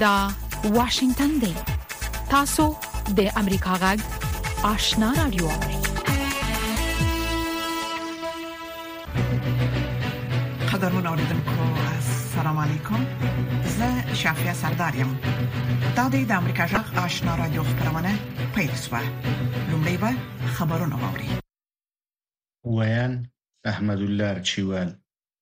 دا واشنگتن دی تاسو د امریکا غږ آشنا رادیو قدرمن اوریدونکو السلام علیکم زه شافیا سردار یم دا د امریکا جغ آشنا را دوه خبرونه پیل شوه لومړی به خبرونه واوري ویان احمد الله چوال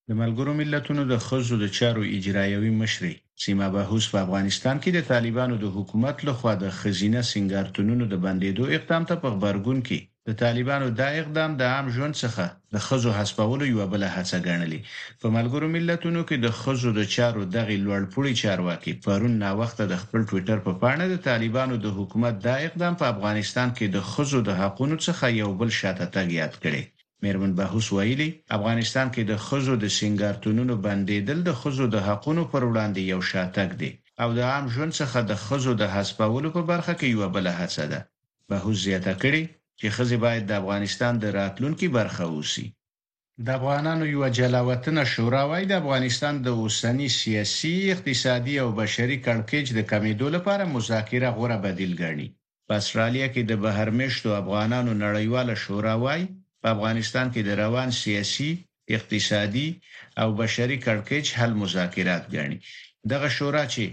د ملګرو ملتونو د خزو د چارو اجرایوي مشري سیما بهوس په افغانستان کې د طالبانو د حکومت لخوا د خزینه سنگارتونونو د بندیدو اقدام ته په خبرګون کې د طالبانو دا اقدام د عام ژوند څخه د ښځو حسپولو یوه بله هڅه ګڼلې. په ملګرو ملتونو کې د ښځو د چارو دغې لوړ پوړې چارواکې پرون ناوخته د خپل ټویټر په پاڼه د طالبانو د حکومت دا اقدام په افغانستان کې د ښځو د حقونو څخه یو بل شاته تګ یاد کړی. مېرمن بهوس ویلي، افغانستان کې د ښځو د سینګارتونونو بندېدل د ښځو د حقونو پر وړاندې یو شاتګ دی او د عام ژوند څخه د ښځو د حسپولو په برخه کې یوه بله هڅه ده. بهوس زیاته کړې، چې ښځې باید د افغانستان د راتلونکي برخه اوسي. د افغانانو یوه جلاوطنه شورا وايي، د افغانستان د اوسني سیاسي، اقتصادي او بشري کړکېچ د کمېدو لپاره مذاکره غوره بدیل ګڼي. په اسټرالیا کې د بهرمېشتو افغانانو نړیواله شورا وايي، په افغانستان کې د روان سیاسي، اقتصادي او بشري کړکېچ حل مذاکرات ګڼي. دغه شورا چې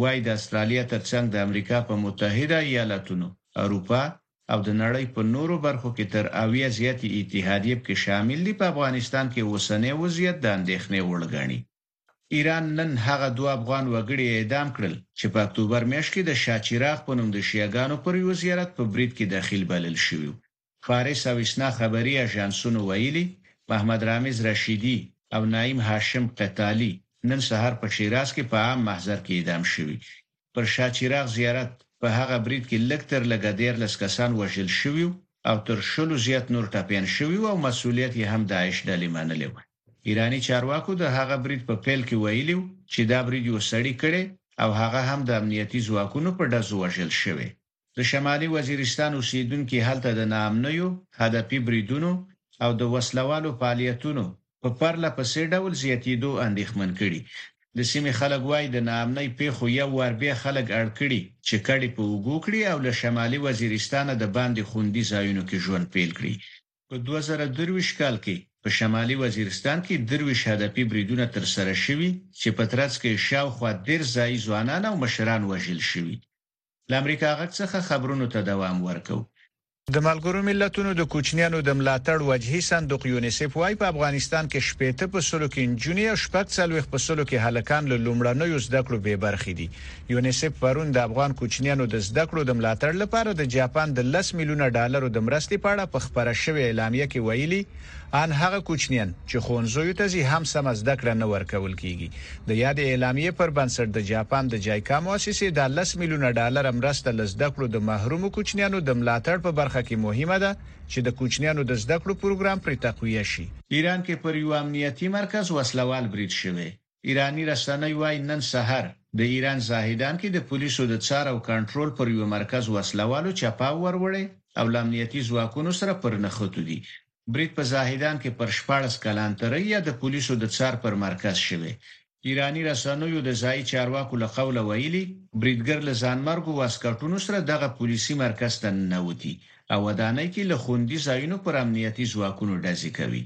وايي د استرالیا تر څنګ د امریکا په متحده ایالتونو، اروپا او د نړۍ په نورو برخو کې تر اویا زیاتې اتحادیې پکې شامل دي په افغانستان کې اوسنی وضعیت د اندېښنې وړ ګڼي. ایران نن هغه دوه افغان وګړي اعدام کړل چې په اکتوبر میاشت کې د شاه چراغ په نوم د شیعه ګانو پر یوه زیارت په برید کې دخیل بلل شوي وو. فارس او اسنا خبري اژانسونو ویلي، محمد رامیز رشیدي او نعیم هاشم قتالي نن سهار په شیراز کې په عام محضر کې اعدام شوي. پر شاه چراغ زیارت په هغه برید کې لږ تر لږه دیارلس کسان وژل شوي وو او تر شلو زیات نور ټپیان شوي وو او مسوولیت یې هم داعش ډلې منلی و. ایراني چارواکو د هغه برید په پیل کې ویلي و چې دا برید یو سړي کړی او هغه هم د امنیتي ځواکونو په ډزو وژل شوی. د شمالي وزیرستان اوسېدونکي هلته د ناامنیو، هدفي بریدونو او د وسله والو فعالیتونو په پرله پسې ډول زیاتېدو اندېښمن کړي. د سیمې خلک وايي، د ناامنۍ پېښو یو وار بیا خلک اړ کړي چې کډې په اوږو کړي او له شمالي وزیرستانه د باندې خوندي ځایونو کې ژوند پیل کړي. په دوه زره درویشت کال کې په شمالي وزیرستان کې درویشت هدفي بریدونه ترسره شوي چې په ترڅ کې یې شاوخوا دېرش ځايي ځوانان او مشران وژل شوي. له امریکا غږ څخه خبرونو ته دوام ورکوو. د ملګرو ملتونو د کوچنیانو د ملاتړ وجهي صندوق یونیسف وايي، په افغانستان کې شپېته په سلو کې نجونې او شپږ څلوېښت په سلو کې هلکان له لومړنیو زده کړو بې برخې دي. یونیسف پرون د افغان کوچنیانو د زده کړو د ملاتړ لپاره د جاپان د لس میلیونه ډالرو د مرستې په اړه په خپره شوې اعلامیه کې ویلي، ان هغه کوچنيان چې ښوونځيو ته ځي هم سمه زده کړه نه ورکول کېږي. د يادې اعلاميې پر بنسټ د جاپان د جايکا موسسې دا لس ميليونه ډالره مرسته له زده کړو د محرومو کوچنيانو د ملاتړ په برخه کې مهمه ده چې د کوچنيانو د زده کړو پروګرام پرې تقويه شي. ايران کې پر يوه امنيتي مرکز وسله وال بريد شوی. ایراني رسنۍ وايي، نن سهار د ایران زاهدان کې د پولیسو د څار او کنټرول پر یوه مرکز وسله والو چپاو ور وړی او له امنیتي ځواکونو سره پر نښتو دي. برید په زاهدان کې پر شپاړس کلانترۍ یا د پولیسو د څار پر مرکز شوی. ایراني رسنیو د ځايي چارواکو له قوله ویلي، بریدګر له ځانمرګو واسکټونو سره دغه پولیسي مرکز ته ننوتي او ودانۍ کې له خوندي ځایونو پر امنیتي ځواکونو ډزې کوي.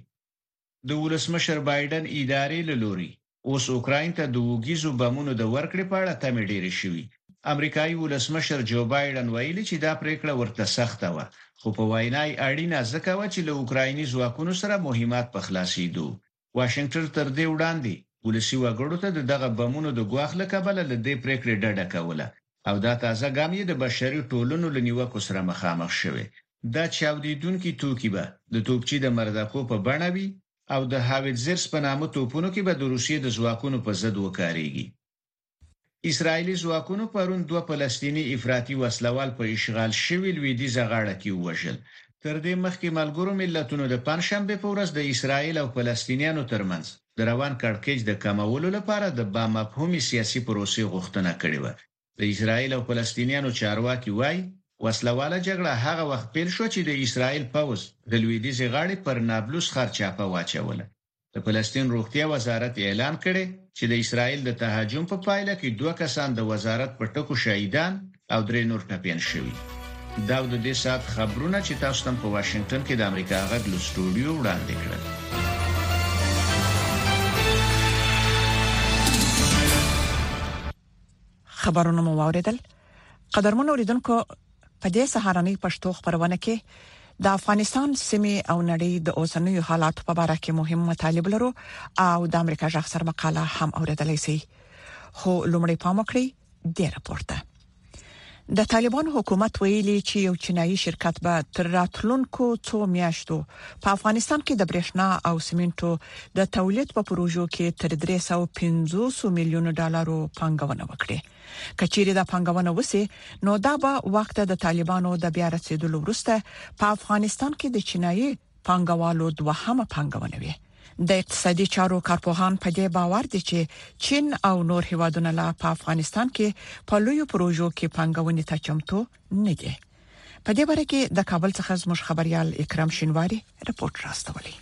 د ولسمشر بایډن ادارې له لوري اوس اوکراین ته د وږیزو بمونو د ورکړې په اړه تمې ډېرې شوي. امریکايي ولسمشر جو بایډن ویلي چې دا پرېکړه ورته سخته وه، خو په وینا یې اړینه ځکه وه چې له اوکرایني ځواکونو سره مهمات په خلاصېدو. واشنګټن تر دې وړاندې ولسي وګړو ته د دغه بمونو د ګواښ له کبله له دې پرېکړې ډډه کوله، او دا تازه ګام یې د بشري ټولنو له نیوکو سره مخامخ شوی. دا چاودېدونکي توکي به د توپچي د مردکو په بڼه وي او د هاوېتزرز په نامه توپونو کې به د روسیې د ځواکونو په ضد وکارېږي. اسراییلي ځواکونو پرون دوه فلسطیني افراطي وسله وال په اشغال شوي لوېدیځه غاړه کې ووژل. تر دې مخکې ملګرو ملتونو د پنجشنبې په ورځ د اسراییل او فلسطینیانو ترمنځ د روان کړکېچ د کمولو لپاره د با مفهومې سیاسي پروسې غوښتنه کړې وه. د اسراییل او فلسطینیانو چارواکي وايي، وسله واله جګړه هغه وخت پیل شوه چې د اسراییل پوځ د لوېدیځې غاړې پر نابلوس ښار چاپه واچوله. د فلسطین روغتیا وزارت اعلان کړی چې د اسراییل د تهاجم په پایله کې دوه کسان د وزارت په ټکو شهیدان او درې نور ټپيان شوي دا د دې سات خبرونه چې تاسو تم په واشنگټن کې د امریکا غږ له سټوډیو وړاندې کړل خبرونه مو واوریدل قدرمن اوریدونکو په دې سهارنۍ پښتو خبرونه کې د افغانستان سیمه او نړۍ د اوسنیو حالاتو په اړه کې مهم مطالب لرو او د امریکا ځخ سر مقاله هم اوریدلای شئ خو لومړی پام وکړئ دی راپورته د طالبان حکومت ویلي چې یو چینایي شرکت به تر راتلونکو څو میاشتو په افغانستان کې د برېښنا او سیمنټو د تولید په پروژو کې تر 350 میلیون ډالرو پانګونه وکړي کچېری دا پانګونه وسی نو دا به وخت د طالبانو د بیا رسیدلو وروسته په افغانستان کې د چینایي پانګوالو دوهمه پانګونه وي د اقتصادي چارو کارپوهان په دې باور دي چې چین او نور هیوادونه لا په افغانستان کې په لوی پروژو کې پنګونې ته چمتو نه دي په دې باره کې د کابل څخه زموږ خبريال اکرام شینواری رپورت راستولی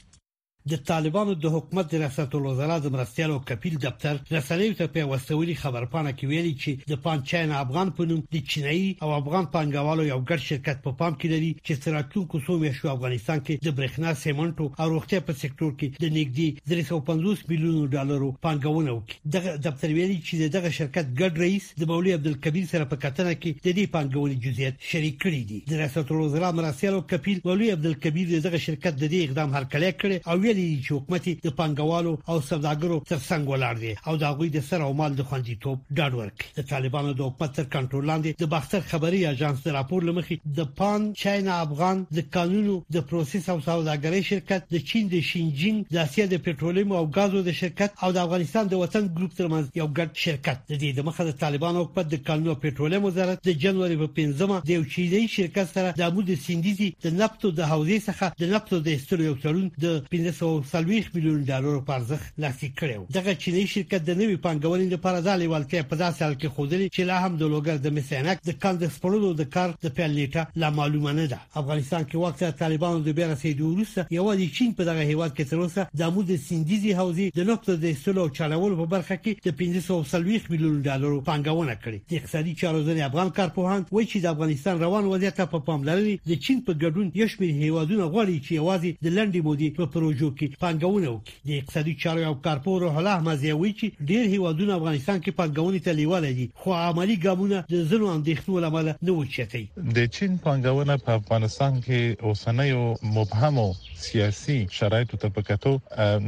د طالبانو د حکومت د ریاست الوزرا د مرستیال او کپیل دفتر رسنیو ته په وسولي خبرپاڼه کې ویلي چې د پانچاین افغان په نوم د چینایي او افغان پنګوالو یو ګډ شرکت په پام کې لري چې تر راتلونکو څو میاشتو افغانستان کې د برېښنا سیمنټو او روغتیا په سکتور کې د نږدې 350 میلیونو ډالرو پانګونه وکړي دغه دفتر ویلي چې دغه شرکت ګډ رئیس د مولوی عبدالکبیر سره په کتنه کې د دې پانګونې جزئیات شریک کړي دي د ریاست الوزرا مرستیال او کفیل مولوی عبدالکبیر دغه شرکت د دې اقدام هرکلی کړي او ویلي چې حکومت د پانګوالو او سوداګرو ترڅنګ ولاړ دی او د هغوی د سر او مال د خوندیتوب ډاډ د طالبانو د حکومت تر کنټرول لاندې د باختر خبري اژانس د راپور لمخې د پان چاینا افغان د کانونو د پروسس او سوداګرۍ شرکت د چین د شینجینګ د اسیا د پټرولیم او غازو د شرکت او د افغانستان د وطن ګروپ ترمنځ یو ګډ شرکت د دې د مخه د طالبانو حکومت د کانونو او پټرولیم وزارت د جنوري په 15مه د یو چینایي شرکت سره د امو د سیندیزي د نفتو د حوزې څخه د نفتو د استلو یو تړون د 1540 میلیون ډالرو په ارزښت لاسلیک کړی و. دغه چینايي شرکت د نوې پانګونې لپاره دا لېوالتیا په داسې حال کې ښودلې چې لا هم د لوګر د مس عینک د کان د سپړلو د کار د پیل نېټه لا معلومه نه ده. افغانستان کې واک ته د طالبانو د بیا رسېدو وروسته یوازې چین په دغه هېواد کې تر اوسه د امو د سیندیزې حوزې د نفتو د ایستلو او چاڼولو په برخه کې د پنځه سوه او څلوېښت میلیونو ډالرو پانګونه کړې. د اقتصادي چارو ځینې افغان کارپوهان وایي چې د افغانستان روان وضعیت ته په پاملرنې د چین په ګډون یو شمېر هېوادونه غواړي چې یوازې د لنډې مودې په پروژو کې پانګونه وکړي. د اقتصادي چارو یو کارپوه روح الله احمدزی وایي چې ډېر هیوادونه افغانستان کې پانګونې ته لیواله دي خو عملی ګامونه د ځینو اندېښنو له امله نه اوچتوي. د چین پانګونه په افغانستان کې اوسنیو مبهمو سیاسي شرایطو ته په کتو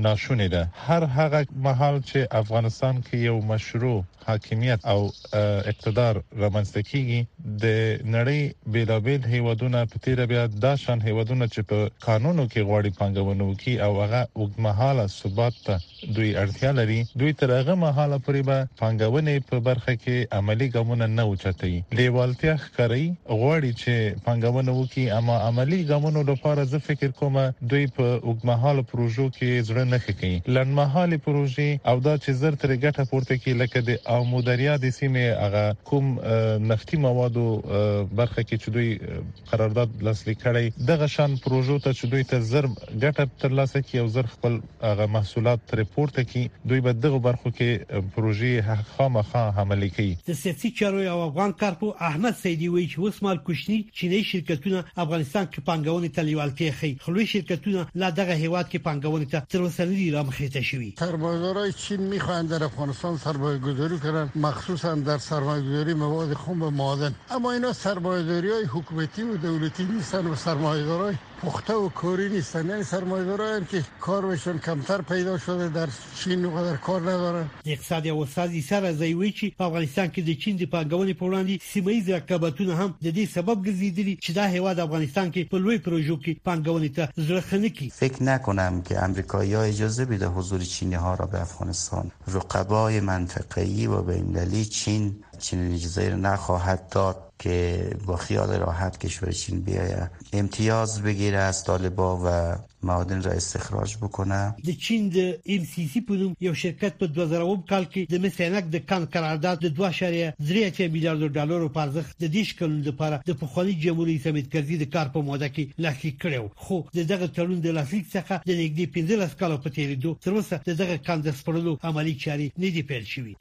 ناشونې ده. هر هغه مهال چې افغانستان کې یو مشروع حاکمیت او اقتدار رامنځته کیږي د نړۍ بیلابیل هیوادونه په تیر بیا دا شان هیوادونه چې په کانونو کې غواړي پانګونه وکړي او هغه وګمهاله ثبات ته دوی اړتیا لري دوی تر هغه مهاله پورې به پانګونې په برخه کې عملی ګامونه نه اوچتوي لیوالتیا کري غواړي چې پانګونه وکړي اما عملي ګامونو لپاره زه فکر کوم دوی په اوږدمهالو پروژو کې زړه نه ښه کوي لنډمهالې پروژې او دا چې زر ترې ګټه پورته کړي لکه د آمودریا د سیمې هغه کوم نفتي موادو برخه کې چې دوی قرارداد لاسلیک کړی دغه شان پروژو ته چې دوی ته زر ګټه ترلاسه کړي او زر خپل هغه محصولات ترې پورته کړي، دوی به دغو برخو کې پروژې خامخا عملي کوي. د سیاسي چارو یو افغان کارپو احمد سیدي وایي چې اوس مهال کوچني چینايي شرکتونه افغانستان کې پانګونې ته لیوالتیا ښيي خو لوی شرکتونه لا دغه هېواد کې پانګونې ته تر اوسه نه دي رامخېته شوي. سرمایهدارای چین میخواهند در افغانستان سرمایهگذاری کنند، مخصوصا در سرمایهگذاری مواد خام و معادن. اما اینها سرمایهداریهای حکومتی و دولتی نیستند و سرمایهدارای. پخته و کاری نیستند یعنی سرمایدارایند که کار ویشان کمتر پیدا شده در چین و قدر کار ندارند. د اقتصاد یو استاد عیسی رضايي وایي چې په افغانستان کې د چین د پانګونې په وړاندې سیمه ییز رقابتونه هم د دې سبب ګرځېدلي چې دا هېواد افغانستان کې په لویو پروژو کې پانګونې ته زړه ښه نه کړي. فکر نکنم که امریکاییها اجازه بده حضور چینیها را به افغانستان. رقبای منطقه‌ای و بین‌المللی چین چنین اجازه‌ای را نخواهد داد. که با خیال راحت کشور چین بیایه امتیاز بګیره از طالبا و معادن را استخراج بکنه. د چین د ایم سي سي په نوم یو شرکت په دوه زره اووم کال کې د مس عینک د کان قرارداد د دوه اعشاریه درې اتیا میلیاردو ډالرو په ارزښت د دېرش کلونو لپاره د پخواني جمهور رئیس حمید کرزي د کار په موده کې لاسلیک کړی و، خو د دغه تړون د لاسلیک څخه د نږدې پنځلس کالو په تېرېدو تر اوسه د دغه کان د سپړلو عملي چارې نه دي پیل شوي.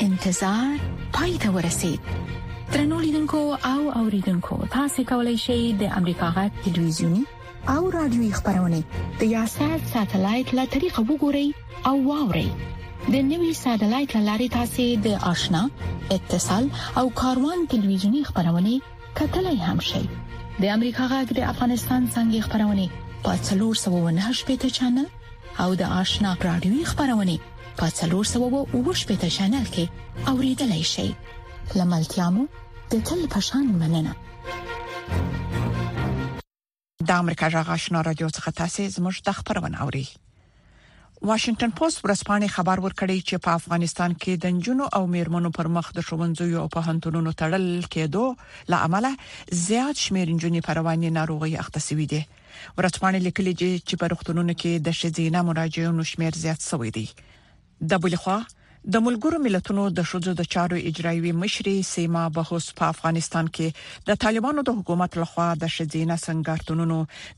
انتظار پای ته ورسید ترنو لیدونکو او اوریدونکو تاسو کولی شئ د امریکا غا ټلویزیونی او رادیوي خبرونه د یاشات ساتلایت له طریقو وګورئ او واورئ د نوي ساتلایت لارې تاسو د آشنا اتصال او کاروان ټلویزیونی خبرونه کتلای هم شئ د امریکا غږ د افغانستان څنګه خبرونه په 398 پټ چنل او د آشنا رادیوي خبرونه په 390 چینل کې اوریدلای شئ لملتيامو د تل پشان مننه د امریکا جغ آشنا رادیو څخه تاسو زموږ د خبرونه اوري واشنگټن پوسټ ورځپاڼې خبر ورکړی چې په افغانستان کې د جنونو او میرمنو پر مخ د شوونځیو او پوهنتونونو تړل کېدو لامل زیات شمیر جنونې پر رواني ناروغي اخته شوې دي ورځپاڼې لیکلي دي چې په روغتونونو کې د شذینه مراجعینو شمیر زیات شوی دی د بلخوا د ملګرو ملتونو د شوزو د چارو اجرایوي مشري سیما بهوس په افغانستان کې د طالبانو د حکومت لخوا د شذینه سنگارتونونو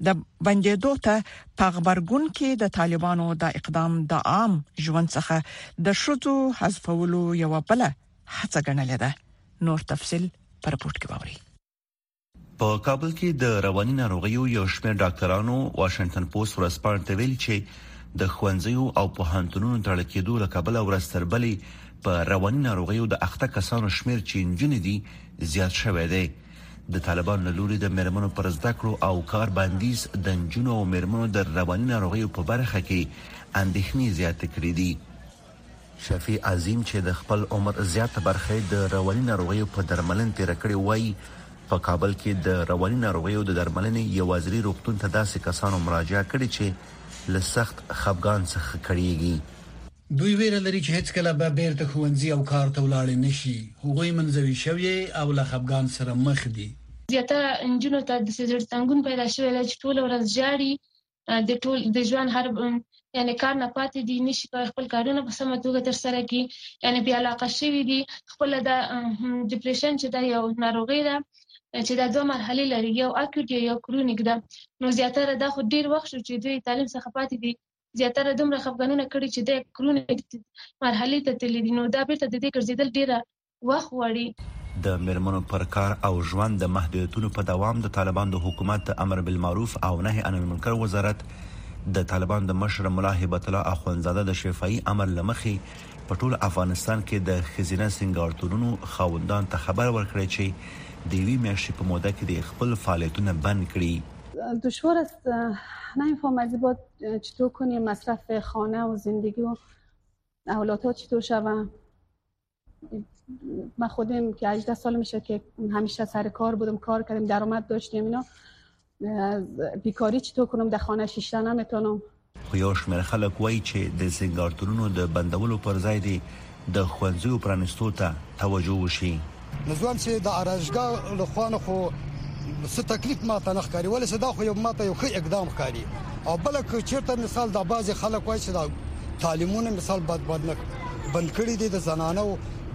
د بندیدو ته په خبرګون کې د طالبانو د اقدام د عام ژوند څخه د شوزو حذفولو یو بل هڅه ګڼلې ده نور تفصيل پر پورت کې ووري په کابل کې د رواني ناروغیو یو شمېر ډاکټرانو واشنگټن پوسټ ورځپاڼې ته ویل چې د ښوونځیو او پوهنتونونو تړل کېدو له کبله ورځ تر بلې په رواني ناروغیو د اخته کسانو شمېر چې نجونې دي زیات شوی دی د طالبانو له لوري د مرمنو پر زده کړو او کار بندیز د نجونو او مرمنو د رواني ناروغیو په برخه کې اندېښنې زیاتې کړې دي شفیع عظیم چې د خپل عمر زیاته برخه یې د رواني ناروغیو په درملنه تېره کړې، وايي، په کابل کې د رواني ناروغیو د درملنې یوازلي روغتون ته داسې کسانو مراجعه کړې چې له سخت خپګان څخه کړېږي. دوی وېره لري چې هېڅکله به بېرته ښوونځي او کار ته ولاړې نه شي. هغوی منزوي شوې او له خپګان سره مخ دي. زیاتره نجونو ته داسې زړه تنګون پیدا شوی دی چې ټوله ورځ ژاړي د ټول د ژوند هر یعنی کار نه پاتې دي نشي کولای خپل کارونه په سمه توګه تر سره کړي یعنی بیا علاقه شوی دي خپل د ډیپریشن چې دا یو ناروغي ده چې دا دوه مرحله لري یو اکوټ یو کرونیک ده نو زیاتره دا خو ډیر وخت شو چې دوی تعلیم څخه پاتې دي زیاتره دومره خفګانونه کړي چې د کرونیک مرحله ته تللی دي نو دا بیرته د دې ګرځیدل ډیره وخت غواړي. د مېرمنو پر کار او ژوند د محدودیتونو په دوام د طالبانو د حکومت د امر بالمعروف او نهی عن المنکر وزارت د طالبانو د مشر ملا هبت الله اخوندزاده د شفاهي امر له مخې په ټول افغانستان کې د ښځینه سینګارتونونو خاوندانو ته خبر ورکړی چې د یوې میاشتې په موده کې دې خپل فعالیتونه بند کړي. دشوار است نمیفهمم از این بعد چطور کنیم مصرف خانه و زندگی و اولادها چطور شود من خودم که 18 سال میشه که همیشه سر کار بودم کار کردیم درآمد داشتیم اینا بیکاری چطور کنم در خانه شیشته نمیتونم خو یو شمېر خلک وایي چې د سنګارتونونو د بندولو پر ځای دی د خوندزیو پرانستو ته توجه وشي نزوان چې د ارزګا له خوانه خو څه تکلیف ماته نه ښکاري ولې دا خو یو ماته یو ښه اقدام ښکاري او بلکې چیرته مثال د بازي خلک وایي چې دا تعلیمونه مثال بد بد نه بند کړی دي د زنانو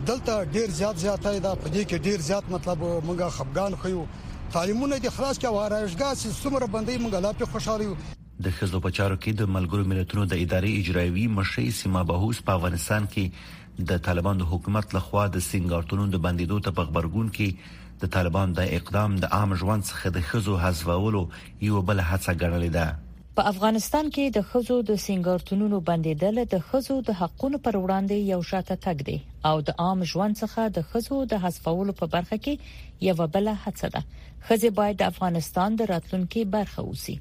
دلته ډیر زیات زیاتې ده په دې کې ډیر زیات مطلب موږ خفګان خو تعلیمونه دي خلاص کې وارایشګاه چې څومره بندې موږ لا په خوشاله یو د خزو په چارو کې د ملګرو ملتونو د ادارې اجرایوي مشري سیما بهوس په افغانستان کې د طالبان د حکومت لخوا د سنگارتونو د بندیدو ته په خبرګون کې د طالبان د اقدام د عام ژوند څخه د خزو حذفولو یو بل هڅه ګڼلې ده په افغانستان کې د ښځو د سینګارتونونو بندیدل د ښځو د حقونو پر وړاندې یو شاته تګ دی او د عام ژوند څخه د ښځو د حذفولو په برخه کې یو بل هڅه ده ښځې باید د افغانستان د راتلونکي برخه اوسي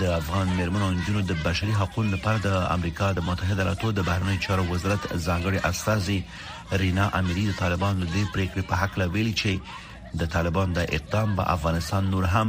د افغان میرمنو او نجونو د بشري حقوقو لپاره د امریکا د متحده ایالاتو د بهرنی چارو وزارت ځانګړي استاذي رینا اميري د طالبانو د پریکړې په حق لا ویلي چې د طالبان د اقدام به افغانستان نور هم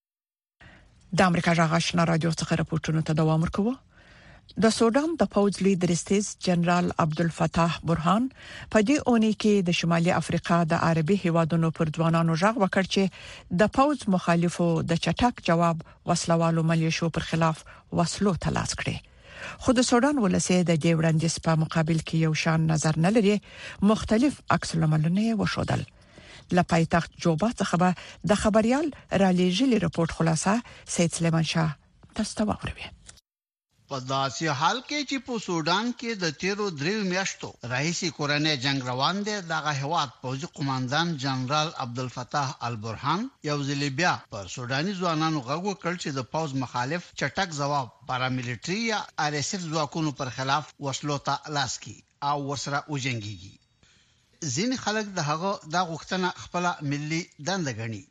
د امریکا جغ آشنا رادیو څخه راپورټونه ته دوام ورکوي د سودان د پوځ لیډر استیز جنرال عبدالفتاح برهان په دې اونۍ کې د شمالي افریقا د عربي هیوادونو پر ځوانانو ژغ وکړ چې د پوځ مخالفو د چټک جواب وسلوالو ملیشو پر خلاف وسلو تلاش کړي خو د سودان ولسې د دې وړاندیز په مقابل کې یو شان نظر نه لري مختلف عکس العملونه وښودل له پایتخت جوبا څخه به د خبريال را لېږلي رپورت خلاصه سید سلیمان شاه تاسو ته واوروي په داسې حال کې چې په سوډان کې د تیرو دریو میاشتو راهیسې کورنی جنګ روان دی دغه هیواد پوځي قوماندان جنرال عبدالفتاح البرهان یو ځل بیا پر سوډاني ځوانانو غږ وکړ چې د پوځ مخالف چټک ځواب پاراملیټري یا ار اس اف ځواکونو پر خلاف وسلو ته لاس کړي او ورسره وجنګیږي. ځینې خلک د هغه دا غوښتنه خپله ملي دنده ګڼي.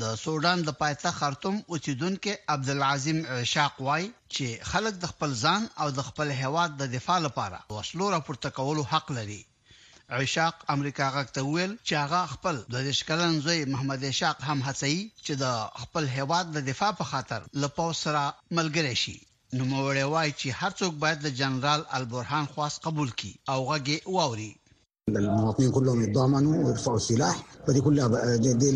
د سوډان د پایتخت خرطوم اوسیدونکی عبدالعظیم عشاق وایي چې خلک د خپل ځان او د خپل هیواد د دفاع لپاره د وسلو راپورته کولو حق لري. عشاق امریکا غږ ته وویل چې هغه خپل دوه دېرش کلن زوی محمد عشاق هم هڅوي چې د خپل هیواد د دفاع په خاطر له پوځ سره ملګری شي. نوموړی وايي چې هر څوک باید د جنرال البرهان خواست قبول کړي او غږ یې واوري. المواطنين كلهم يتضامنوا ويرفعوا السلاح فدي كلها دي, دي,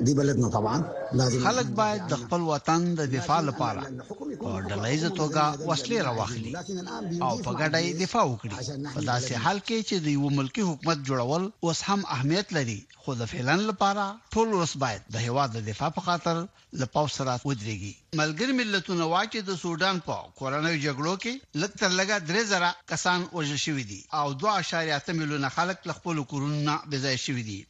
دي بلدنا طبعا لازم خلک باید د خپل وطن د دفاع لپاره په ډلهییزه توګه وسلې راواخلي او په ګډه یې دفاع وکړي په داسې حال کې چې د یو ملکی حکومت جوړول اوس هم اهمیت لري خو د فعلن لپاره ټول ورس باید د هیواد د دفاع په خاطر له پوځ سره ودرېږي. ملګري ملتونه وايي چې د سوډان په کورنیو جګړو کې لږ تر لږه درې زره کسان وژل شوي دي او دوه اعشاریه اته میلیونه خلک له خپلو کورونو نه بې ځایه شوي دي.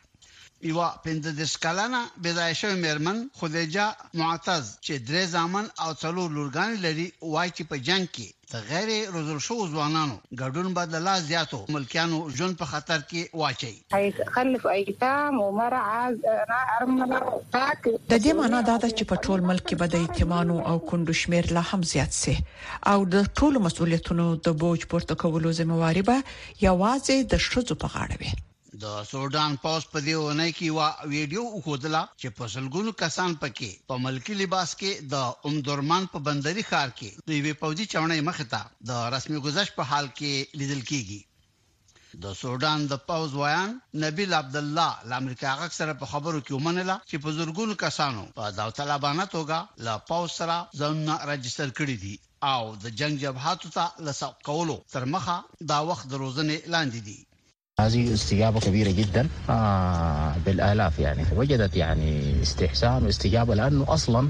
یوه پنځه دېرش کلنه بې ځایه شوې مېرمن خدیجه معتز چې درې زامن او څلور لورګانې لري، وايي چې په جنګ کې د غیر روزل شوو ځوانانو ګډون به د لا زیاتو ملکیانو ژوند په خطر کې واچوي. د دې مانا دا ده چې په ټول ملک کې به د یتیمانو او کونډو شمېر لا هم زیات شي او د ټولو مسؤلیتونو د بوج پورته کولو ذمه واري به یوازې د ښځو په غاړه وي. د سوډان پوځ په دې اونۍ کې یوه ویډیو وښودله چې په سلګونو کسان پکې په ملکي لباس کې د ام درمان په بندري ښار کې د یوې پوځي چوڼۍ مخې ته د رسمي ګذشت په حال کې لیدل کېږي. د سوډان د پوځ ویاند نبیل عبدالله له امریکا غږ سره په خبرو کې ومنله چې په زرګونو کسانو په داوطلبانه توګه له پوځ سره ځانونه راجستر کړي دي او د جنګ جبهاتو ته له سوق کولو تر مخه دا وخت د روزنې لاندې دي. هذه استجابه كبيره جدا آه بالالاف يعني وجدت يعني استحسان واستجابه لانه اصلا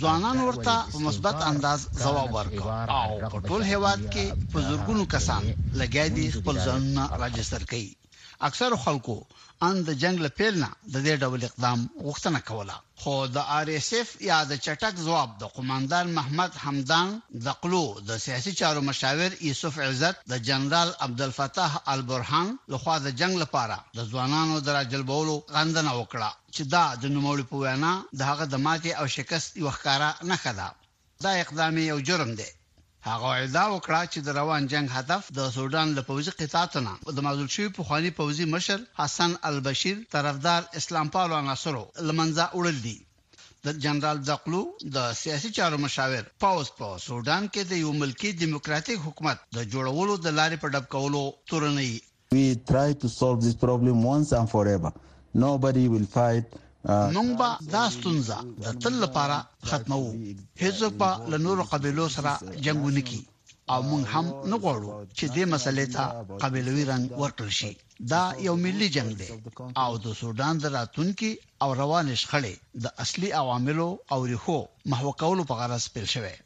ځوانان ورته په مثبت انداز ځواب ورکړ او په ټول هیواد کې په زورګونو کسان لګیا دي خپل ځانونه راجستر کړي اکثر خلکو ان د جنگ له پیل نه د دې ډول اقدام غوښتنه کوله خو د ار اس اف یا د چټک ځواب د قوماندان محمد همدان دقلو د سیاسي چارو مشاور یوسف عزت د جنرال عبدالفتاح البرهان له خوا د جنګ لپاره د ځوانانو د راجلبولو غندنه وکړه چې دا د نوموړي په وینا د هغه د ماتې او شکست یوه ښکاره نښه ده. دا اقدام یې یو جرم دی. هغه ادعا وکړه چې د روان جنګ هدف د سوډان له پوځي قطعاتو نه د معزول شوي پخواني پوځي مشر حسن البشیر طرفدار اسلام پالو عناصرو له منځه وړل دي. د جنرال دقلو د سیاسي چارو مشاور پوځ په سوډان کې د یو ملکي دیموکراتیک حکومت د جوړولو د لارې په ډب کولو تورنوي. We try to solve this problem once and forever. Nobody will fight مونږ به دا ستونزه د تل لپاره ختمو هیڅوک به له نورو قبیلو سره جنگ ونکړي او مونږ هم نه غواړو چې دې مسلې ته قبیلوي رنګ ورکړل شي دا یو ملي جنگ دی او د سودان د راتونکو او روان شخړې د اصلي عواملو او ریښو محو کولو په غرض پیل شوی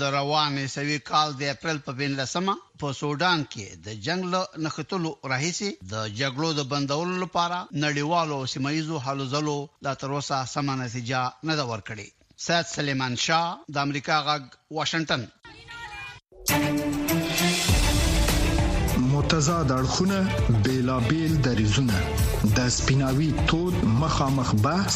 د روان عیسوي کال د اپریل په پنځلسمه په سوډان کې د جنګ له نښتلو راهیسې د جګړو د بندولو لپاره نړیوالو او سیمه ییزو هلو ځلو لا تر اوسه سمه نتیجه نه ده ورکړې. سید سلیمان شاه، د امریکا غږ، واشنګټن. متضاد اړخونه، بېلابېل دریځونه، د سپیناوي تود مخامخ بحث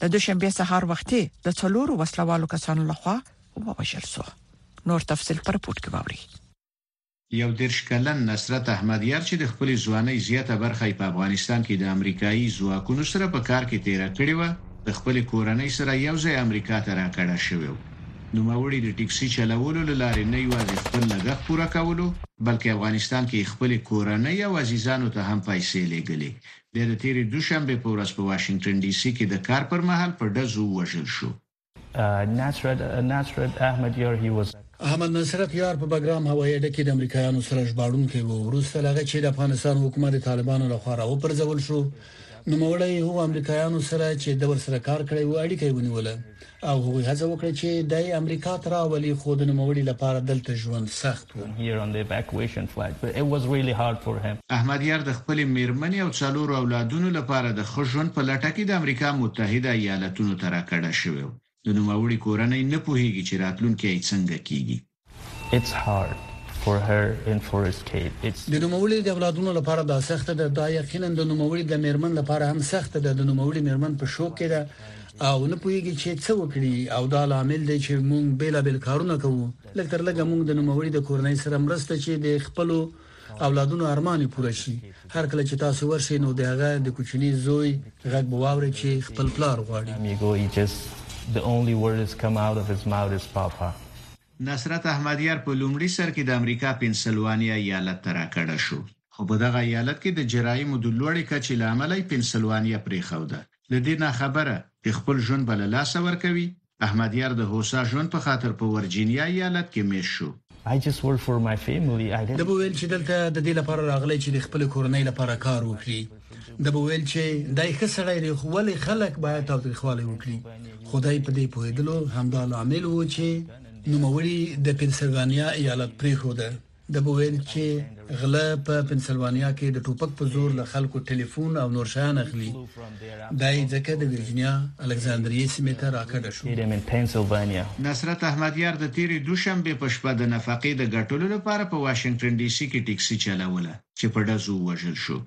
د دوشنبه سهار وختي د څلورو وسلوالو کسانو لخوا ووژل شو نور تفصيل پر پورت کې واوري یو دېرش کلن نصرت احمد یار چې د خپلې ځوانۍ زیاته برخه یې په افغانستان کې د امریکایي ځواکونو سره په کار کې تیره کړې وه، د خپلې کورنۍ سره یو ځای امریکا ته راکډه شوی و. نوموړي د ټکسي چلولو له لارې نه یوازې خپل لګښت پوره کولو، بلکې افغانستان کې یې خپلې کورنۍ او عزیزانو ته هم پیسې لېږلې دی د تېرې دوشنبې په ورځ په واشنګټن ډي سي کې د کار پر مهال په ډزو ووژل شو. احمد نصرت یار په بګرام هوایي اډه کې د امریکایانو سره ژباړونکی و. وروسته له هغه چې د افغانستان حکومت د طالبانو له خوا راوپرځول شو، نوموړی هغو امریکایانو سره چې ده ورسره کار کړی و، اړیکه یې ونیوله. او هغوی هڅه وکړه چې دی امریکا ته راولي خو د نوموړي لپاره دلته ژوند سخت و. احمد یار د خپلې میرمنې او څلورو اولادونو لپاره د ښه ژوند په لټه کې د امریکا متحده ایالتونو ته راکډه شوی و. د نوموړي کورنۍ نه پوهیږي چې راتلونکی یې څنګه کیږي. د نوموړي د اولادونو لپاره دا سخته ده، دا یقینا د نوموړي د میرمن لپاره هم سخته ده، د نوموړي میرمن په شوک کې ده او نه پوهیږي چې څه وکړي او دا لامل دی چې موږ بیلابیل کارونه کوو، لږترلږه موږ د نوموړي د کورنۍ سره مرسته چې د خپلو اولادونو ارمان یې پوره شي هر کله چې تاسو ورشئ نو د هغه د کوچني زوی غږ به واورئ چې خپل پلار غواړي نصرت احمدیار په لومړي سر کې د امریکا پنسلوانیا ایالت ته راکډه شو، خو په دغه ایالت کې د جرایمو د لوړې کچې له امله یې پنسلوانیا پرېښوده، له دې ناخبره چې خپل ژوند به له لاسه ورکوي، احمد يار د هوسا ژوند په خاطر په ورجينيا ايالت کې مېشت شو. ده به ويل چې دلته د دې لپاره راغلی چې د خپلې کورنۍ لپاره کار وکړي. ده به ويل چې دی ښه سړی دی خو ولې خلک بايد تاوتريخوالی وکړي. خو دی په دې پوهېدلو همدا لامل و چې نوموړي د پنسلوانيا ايالت پرېښوده. ده به ویل چې غله په پنسلوانیا کې د ټوپک په زور له خلکو ټلیفون او نور شیان اخلي، دا یې ځکه د ویرجینیا الکساندریې سیمې ته راکډه شو. نصرت احمدیار د تېرې دوشنبې په شپه د نفقې د ګټلو لپاره په واشنګټن ډي سي کې ټکسي چلوله چې په ډزو ووژل شو.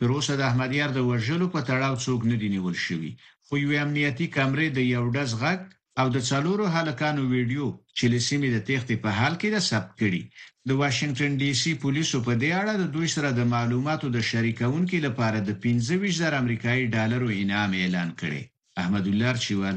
تر اوسه د احمدیار د وژلو په تړاو څوک نه دي نیول شوي، خو یوې امنیتي کمرې د یو ډز غږ او د څلورو هلکانو ویډیو چې له سیمې د تېښتې په حال کې ده، ثبت کړي. د واشنګټن ډي سي پولیسو په دې اړه د دوی سره د معلوماتو د شریکوونکي لپاره د پنځه ویشت زره امریکايي ډالرو انعام اعلان کړی. احمدالله ارچیوال.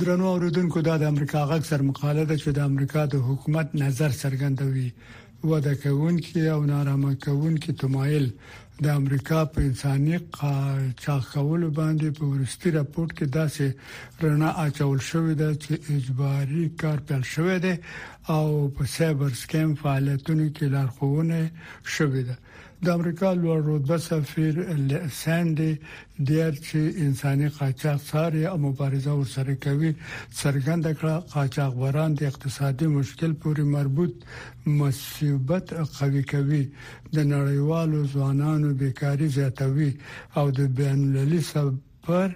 درنو اوریدونکو دا د امریکا غږ سر مقاله ده چې د امریکا د حکومت نظر څرګندوي وده کوونکې او نارامه کوونکې تمایل د امریکا په انساني چاخولو باندې په ورستي راپورټ کې داسې رڼا اچول شوې ده چې اجباري کار پیل شوې ده او په سایبر سکیم فعالیتونو کې لارښوونه شوې ده د امریکا لوړ رتبه سفیر لسانډي ډیر چې انساني قاچاق ساري او مبارزه ورسره کوي څرګند کړه قاچاق وران د اقتصادي مشکل پورې مربوط مصیبت قوي کوي د نړیوالو ځوانانو بیکاری زیاتوي او د بین المللي سفر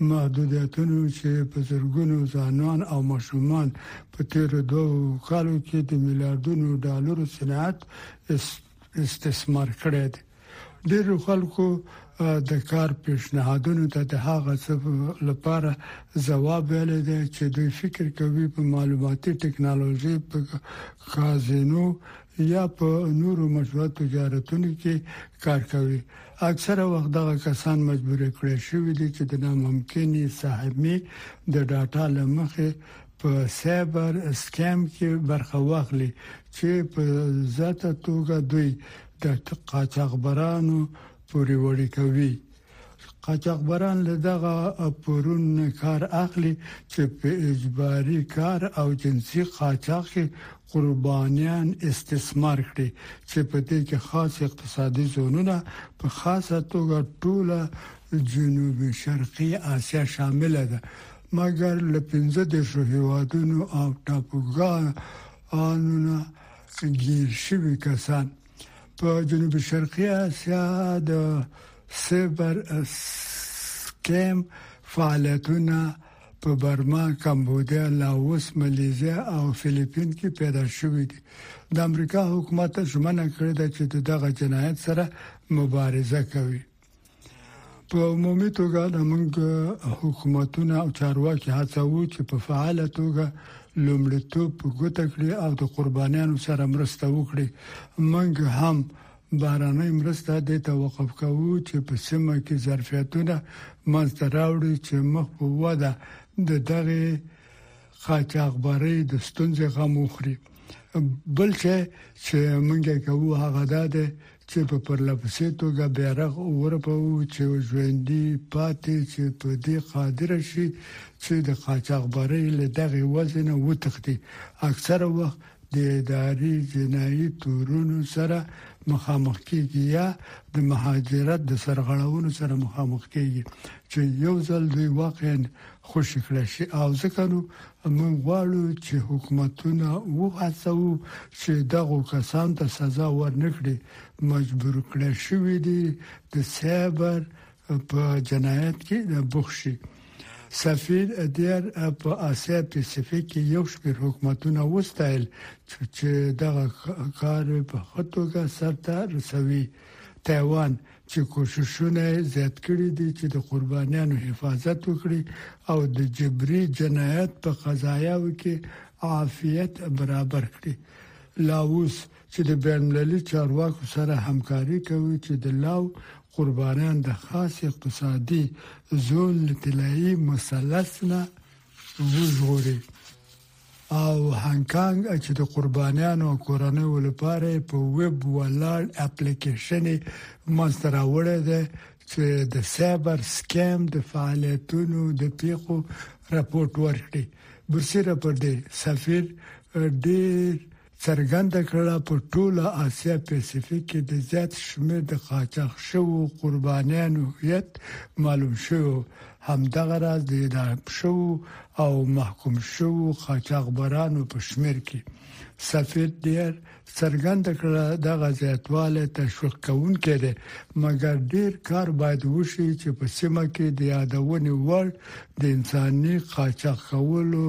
محدودیتونو چې په زرګونو ځانان او ماشومان په تیر دوه کالو کې د میلیارډونو ډالرو صنعت استثمار کړی دی ډېر خلکو د کار پیشنهادونو ته د هغه څه لپاره جواب ویل دي چې دوی فکر کوي په معلوماتي ټکنالوژي په کازینو یا په نورو مشروع تجارتونو کې کار کوي اکثره وخت دا کسان مجبور کړي شوی دي چې د ناممکنې سهمې د ډاټا لمخې په سایبر سکیم کې برخه واخلي چې په ذاته توګه دوی د قاچاقبرانو پورې وړي کوي قاچاقبران له دغه پرون کار اخلي چې په اجباري کار او جنسي قاچاق قربانیان استثمار کړي چې په دې کې خاص اقتصادي زونونه په خاصه توګه ټوله جنوبي شرقي آسیا شامل ده مګر له 15 هیوادونو او ټاپوګانو نه ګیر شوي کسان په جنوبي شرقي آسیا د سایبر سکیم فعالیتونه په برما، کمبودیا، لاوس، ملیزیا او فلیپین کې پیدا شوې دي. د امریکا حکومت ژمنه کړې ده چې د دغه جنایت سره مبارزه کوي. په عمومي توګه د موږ حکومتونه او چارواکي هڅوو چې په فعاله توګه لومړیتوب ګوته کړي او د قربانیانو سره مرسته وکړي موږ هم بهرنۍ مرسته دې ته وقف کوو چې په سیمه کې ظرفیتونه منځته راوړي چې مخ په وده د دغه قاچاقبرۍ د ستونزې غم وخوري بل څه چې مونږه کوو هغه دا ده چې په پرلپسې توګه بیرغ ورپو چې ژوندۍ پاتې چې په دې قادر شي چې د قاچاقبرۍ له دغه وزن وتختی اکثره وخت د اداري جنایي تورونو سره مخامخ کیږي یا د مهاجرت د سرغړونو سره مخامخ کیږي چې یو ځل دوی واقعا خوشی کړی شي او ځکه نو موږ غواړو چې حکومتونه وغواړو چې دغه کسان ته سزا ورنکړي مجبور کړی شوی دی د سایبر په جنایت کې بوخت شي سفیر ادیر په اسیا پاسفیک کې یو شمېر حکومتونه وستایل چې دغه کار په خطوګه سرته رسوي تایوان چې کوششونه زیات کړي دي چې د قربانیانو حفاظت وکړي او د جبري جنایت په قضایاو کې عافیت برابر کړي لاوس چې د بین المللي چارواکو سره همکاري کوي چې د لاو قربانیان د خاص اقتصادي زون له طلایي مثلث نه وژغوري او هانګ کانګ چې د قربانیانو او کورنیو لپاره په ویب ولاړ اپلیکیشن منځته راوړی دی چې د سایبر سکیم د فعالیتونو د پیښو راپورټ ورکړي برسیره پر دې سفیر ډیر څرګنده کړه، په ټوله اسیا پېسفیک کې د زیات شمېر د قاچاق شوو قربانیانو هویت معلوم شوی او همدغه راز د اعدام شوو او محکوم شوو قاچاقبرانو په شمېر کې سفیر ډیر څرګنده کړه، دغه زیاتوالی تشویق کوونکی دی، مګر ډیر کار باید وشي چې په سیمه کې د یادونې وړ د انساني قاچاق کولو